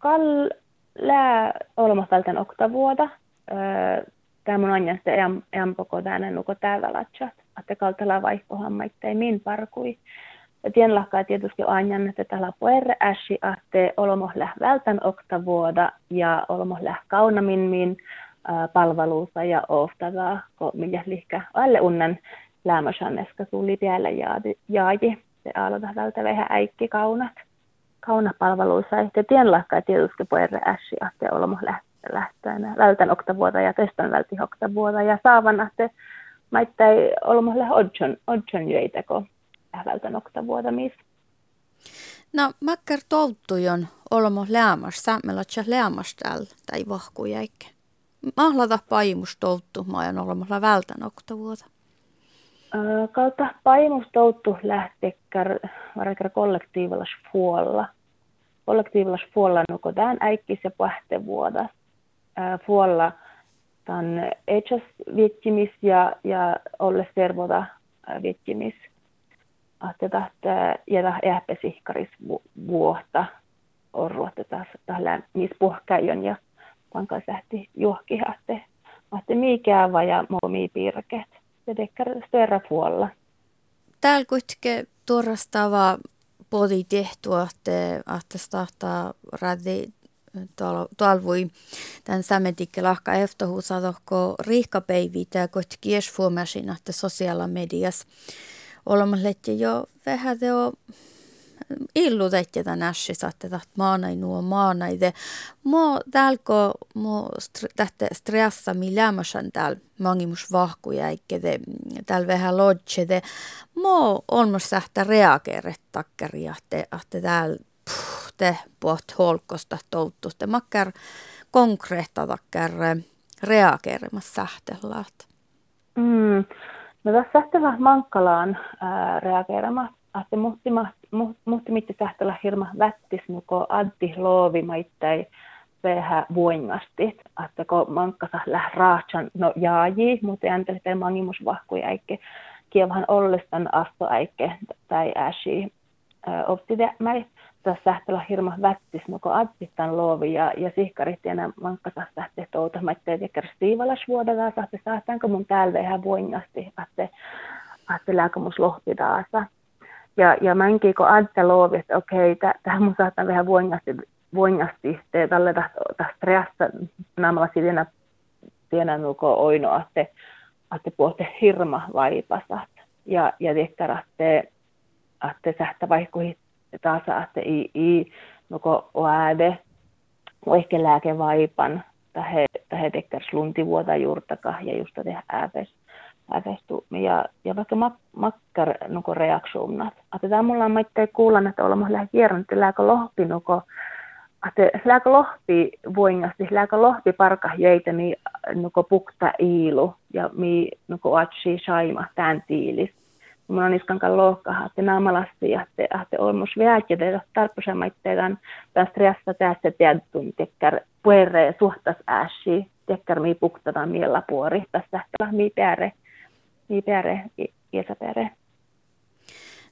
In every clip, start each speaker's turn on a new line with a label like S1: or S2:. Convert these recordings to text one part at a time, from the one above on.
S1: kall lää olemasalten oktavuoda. Tämä mun anjan sitten eam poko tänne nuko täällä latchat. Että kaltella vaihkohan maittei min parkui. Ja tien lahkaa tietysti anjan, että täällä puerre äsi, että olemo läh vältän ja olemo läh kaunamin min palveluusa ja oftavaa, kun millä lihkä alle unnen lämmösanneska tuli vielä jaaji. Se aloita vältä vähän äikki kaunat kaunapalveluissa. Ja tien lahkaa tietysti puerre äsi, että olemo lähtään vältän oktavuoda ja testan välti oktavuoda ja saavan, että maittai olemo läh odjon, odjon jöiteko vältän oktavuoda missä.
S2: No, makkar touttujon olmo läämas, saamelotsa läämas täällä tai vahkujäikkä. Mahlata paimus touttu, mä ajan olemassa vältän oktavuota.
S1: Kautta paimus touttu lähtekär varikär kollektiivillas puolella. Nuko tämän äikkis ja pähte vuoda. Puolella tämän etsäs viettimis ja, ja olle servota viettimis. Ahte tahtaa jätä ähpesihkaris vuotta orruotte taas tällä missä puhkäijon ja pankas lähti juokki ahte, miikäävä ja momi pirket. Se dekkar större puolella.
S2: Täällä kuitenkin tuorastava podi tehtua, että, että startaa radi talvui tämän sämentikke lahka eftohuusa tohko riihkapäiviä ja kuitenkin esfuomasin, että sosiaalilla mediassa olemassa jo vähän illutetja tämän ässis, että maanai nuo maanaide. Mo tälko mo tähtä stressa mi lämmösen täällä mangimus vahkuja, eikä de täällä vähän lodge Mo olmos sähtä reageeret takkeria, että täällä te puht holkosta touttu. Te makkar konkreetta takker reageerimassa sähtelaat.
S1: Mm. No tässä sähtevä mankkalaan reageeramaan että muhti, muhti mitti tähtällä hirma vättis nuko addi loovi maittai vähän vuongasti, että kun mankkasa läh raatsan no jaaji, mutta änteli tai mangimus vahkui äikke, kievahan ollestan asto äikke tai äsi optide mäi, tässä sähtällä hirma vättis nuko addittan loovi ja, ja sihkarit ja mankkasa sähte touta, maittai teker stiivalas vuodella, sahte sahtaanko mun täällä vähän vuongasti, että että lääkämus lohtidaasa ja, ja mä enkin kun ajattelin, että okei, okay, tähän mun saattaa vähän voingasti te tälle tästä stressa namalla sidena tiedä nuko oino, että että puhutte hirma vaipasat. Ja, ja tiedätkö, että sähtä vaikka taas, että i, i nuko oäde, ehkä lääkevaipan, tai he tekevät sluntivuota juurtaka ja just tehdä ääpes ävestu ja, ja vaikka mak, makkar nuko reaktionat. Että tämä mulla on maitteen kuulla, että olemme lähe kierron, että lääkö lohti nuko, että lääkö lohti voingasti, lääkö lohti parka jäitä mi nuko pukta iilu ja mi nuko atsi saima tämän tiilis. Mulla on iskankaan lohkaa, että naamalasti ja että, että olmus väärkät, että tarpeeseen maitteen tämän stressa tässä tietyn tekkär puerre suhtas ääsi, tekkär mi puktataan miellä puori, tässä mi pääre i pere iäsäpere.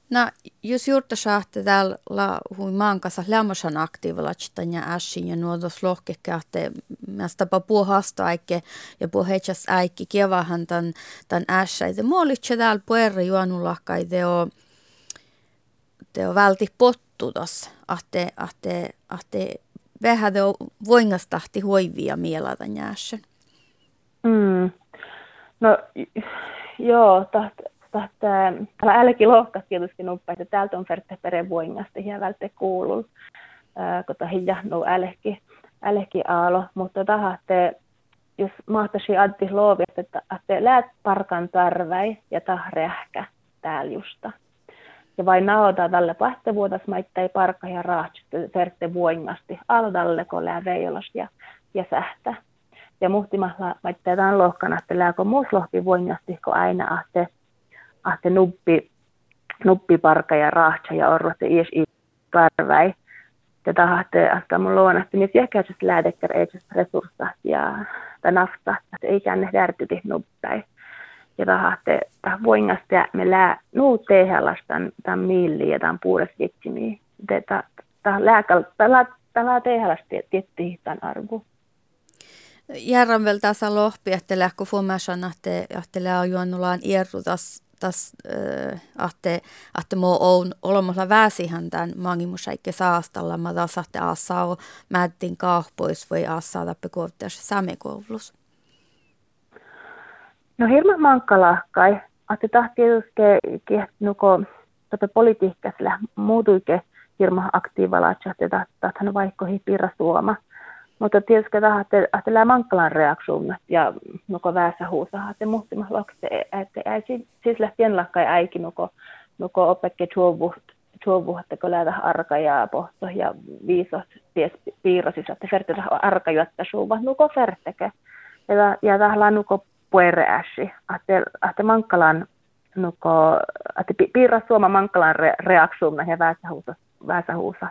S2: No, jos juurta saatte täällä hui maan kanssa lämmösen aktiivilla ja ässin ja nuodos lohkekka, että mästä puhua hasta äikke ja puhua heitsäs äikki kevahan tämän, tämän ässäitä. Muolitse täällä puerra juonulahkai teo, teo välti pottudas, ahte, ahte, ahte vähän teo voingastahti hoivia mielata ässän.
S1: Mm. No, Joo, taht, taht, älki lohkas tietysti nuppa, että täältä on ferte perevoingasti ja välte kuuluu, kun tahilla no älki, älki aalo, mutta tahatte, jos mahtaisi addi loovi, että, että läät parkan tarvei ja tahreähkä täällä justa. Ja vain naota tälle pahtevuotas maittai parkka ja raatsi ferte voingasti, aldalle kun lää ja, ja sähtä ja muhtimalla tämän lohkana, että lääkö muus lohti voinnasti, kun aina ahte, ahte nuppi, nuppiparka ja rahtsa ja orrotte ies i tarväi. Ja tahte ahta mun luonasti, niin jäkäisestä läädekkär ei resurssa ja tai nafta, että ei känne därtyti nuppäi. Ja tahte tah voingasti ja me lää nuu tehdä tämän, miilli ja tämän puures vitsimiin. Tämä lääkäl, tällä tehdä tietty tämän arvo.
S2: Järran vielä tässä lohpi, että lähkö fuomasan, että että juonnulaan irrutas tas ahte ahte mo on olemassa väsihän tämän mangimusaikke saastalla mä taas ahte asaa mättin kahpois voi asaa tappe kuottas samekoulus.
S1: No hirma mankkalahkai, ahte tahti eduske kiehnuko tope politiikkaisella muutuike hirma aktiivalla, että tahtan vaikka piirra suoma. Mutta tietysti että lää mankkalan reaktion ja nuko väessä huusaa, että muhtima lokse, että ei siis lähtien lakkai äiki nuko, nuko opekke tuovu, tuovu, että kun läätä arka ja pohto ja viisot ties piirrosis, että ferte arka juotta suuva, nuko ferteke. Ja, ja tahla nuko puere äsi, että, mankkalan nuko, että piirra suoma mankkalan re, reaktion ja väessä huusaa, väessä huusaa.